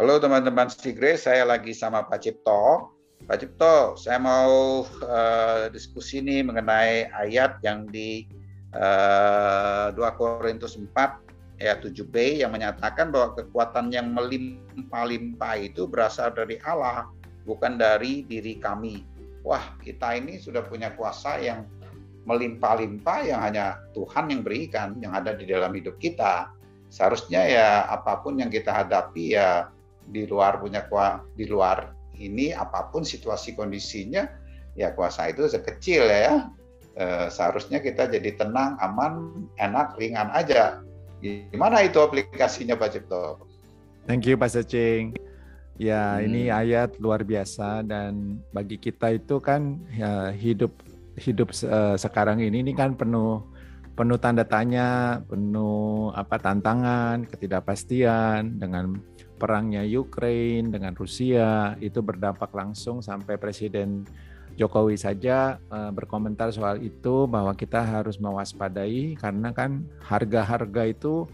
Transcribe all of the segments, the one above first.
Halo teman-teman Sigre, saya lagi sama Pak Cipto. Pak Cipto, saya mau uh, diskusi nih mengenai ayat yang di uh, 2 Korintus 4 ayat 7b yang menyatakan bahwa kekuatan yang melimpah-limpah itu berasal dari Allah, bukan dari diri kami. Wah, kita ini sudah punya kuasa yang melimpah-limpah yang hanya Tuhan yang berikan, yang ada di dalam hidup kita. Seharusnya ya apa pun yang kita hadapi ya di luar punya kuasa di luar ini apa pun situasi kondisinya ya kuasa itu sekecil ya e, seharusnya kita jadi tenang aman enak ringan aja. Gimana itu aplikasinya Pak Cipto? Thank you Pak Secing. Ya hmm. ini ayat luar biasa dan bagi kita itu kan ya, hidup hidup uh, sekarang ini ini kan penuh penuh tanda tanya, penuh apa tantangan, ketidakpastian dengan perangnya Ukraine dengan Rusia itu berdampak langsung sampai Presiden Jokowi saja uh, berkomentar soal itu bahwa kita harus mewaspadai karena kan harga-harga itu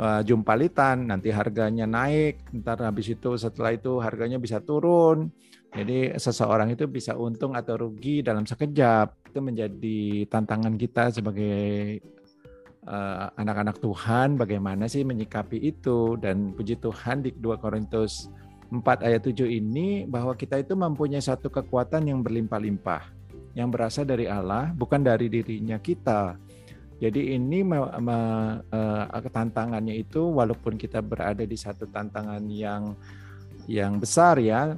uh, jumpalitan nanti harganya naik ntar habis itu setelah itu harganya bisa turun. Jadi seseorang itu bisa untung atau rugi dalam sekejap. Itu menjadi tantangan kita sebagai Eh, anak-anak uh, Tuhan bagaimana sih menyikapi itu. Dan puji Tuhan di 2 Korintus 4 ayat 7 ini bahwa kita itu mempunyai satu kekuatan yang berlimpah-limpah yang berasal dari Allah bukan dari dirinya kita. Jadi ini me, me, uh, tantangannya itu walaupun kita berada di satu tantangan yang yang besar ya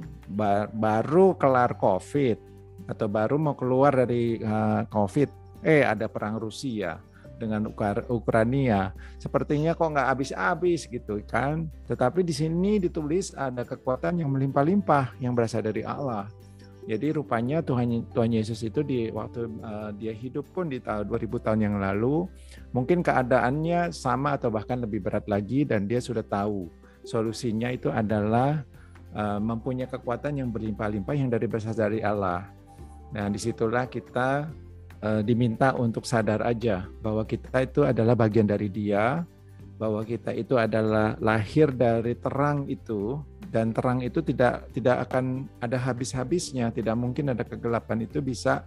baru kelar COVID atau baru mau keluar dari uh, COVID eh ada perang Rusia dengan Ukraina. Sepertinya kok nggak habis-habis gitu kan. Tetapi di sini ditulis ada kekuatan yang melimpah-limpah yang berasal dari Allah. Jadi rupanya Tuhan Tuhan Yesus itu di waktu uh, dia hidup pun di tahun 2000 tahun yang lalu mungkin keadaannya sama atau bahkan lebih berat lagi dan dia sudah tahu solusinya itu adalah uh, mempunyai kekuatan yang berlimpah-limpah yang dari berasal dari Allah. Nah, di situlah kita uh, diminta untuk sadar aja bahwa kita itu adalah bagian dari Dia, bahwa kita itu adalah lahir dari terang itu dan terang itu tidak tidak akan ada habis-habisnya, tidak mungkin ada kegelapan itu bisa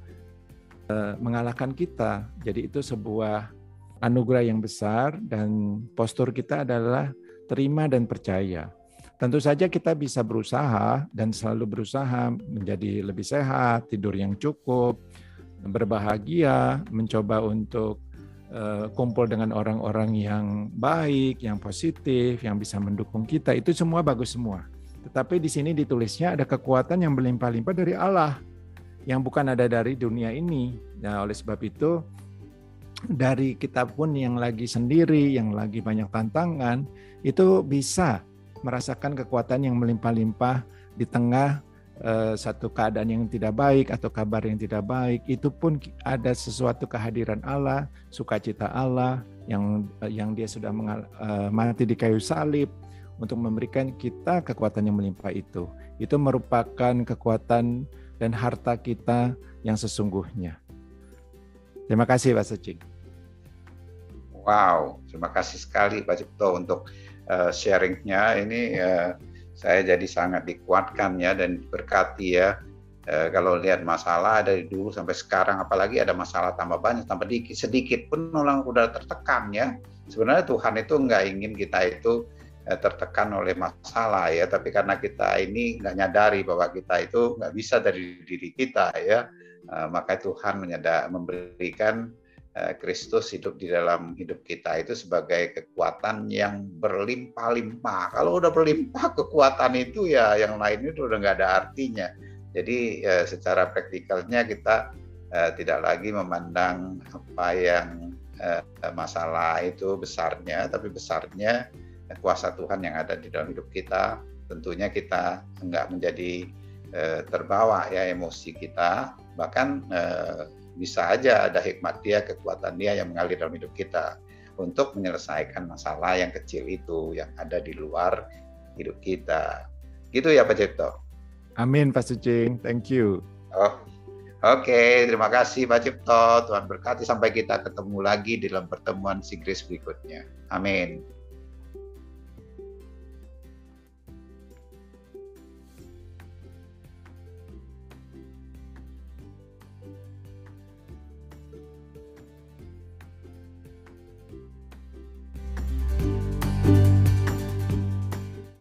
uh, mengalahkan kita. Jadi itu sebuah anugerah yang besar dan postur kita adalah terima dan percaya. Tentu saja kita bisa berusaha dan selalu berusaha menjadi lebih sehat, tidur yang cukup, berbahagia, mencoba untuk uh, kumpul dengan orang-orang yang baik, yang positif, yang bisa mendukung kita, itu semua bagus semua. Tetapi di sini ditulisnya ada kekuatan yang berlimpah-limpah dari Allah, yang bukan ada dari dunia ini. Nah, oleh sebab itu, dari kita pun yang lagi sendiri, yang lagi banyak tantangan, itu bisa merasakan kekuatan yang melimpah-limpah di tengah Eh, satu keadaan yang tidak baik atau kabar yang tidak baik, itu pun ada sesuatu kehadiran Allah, sukacita Allah yang eh, yang Dia sudah mengal, uh, mati di kayu salib untuk memberikan kita kekuatan yang melimpah itu. Itu merupakan kekuatan dan harta kita yang sesungguhnya. Terima kasih Pak Secing. Wow, terima kasih sekali Pak Cipto untuk uh, sharingnya. Ini uh, saya jadi sangat dikuatkan ya dan diberkati ya. E, kalau lihat masalah dari dulu sampai sekarang, apalagi ada masalah tambah banyak, tambah dikit, sedikit pun orang udah tertekan ya. Sebenarnya Tuhan itu nggak ingin kita itu tertekan oleh masalah ya, tapi karena kita ini nggak nyadari bahwa kita itu nggak bisa dari diri kita ya, e, maka Tuhan menyadar, memberikan Eh, Kristus hidup di dalam hidup kita itu sebagai kekuatan yang berlimpah-limpah. Kalau udah berlimpah kekuatan itu ya yang lain itu udah nggak ada artinya. Jadi secara praktikalnya kita tidak lagi memandang apa yang masalah itu besarnya, tapi besarnya kuasa Tuhan yang ada di dalam hidup kita. Tentunya kita nggak menjadi uh, terbawa ya emosi kita, bahkan uh, bisa aja ada hikmat dia, kekuatan dia yang mengalir dalam hidup kita untuk menyelesaikan masalah yang kecil itu yang ada di luar hidup kita. Gitu ya Pak Cipto. Amin Pak Sucing, thank you. Oh, Oke, okay, terima kasih Pak Cipto. Tuhan berkati sampai kita ketemu lagi dalam pertemuan Sigris berikutnya. Amin.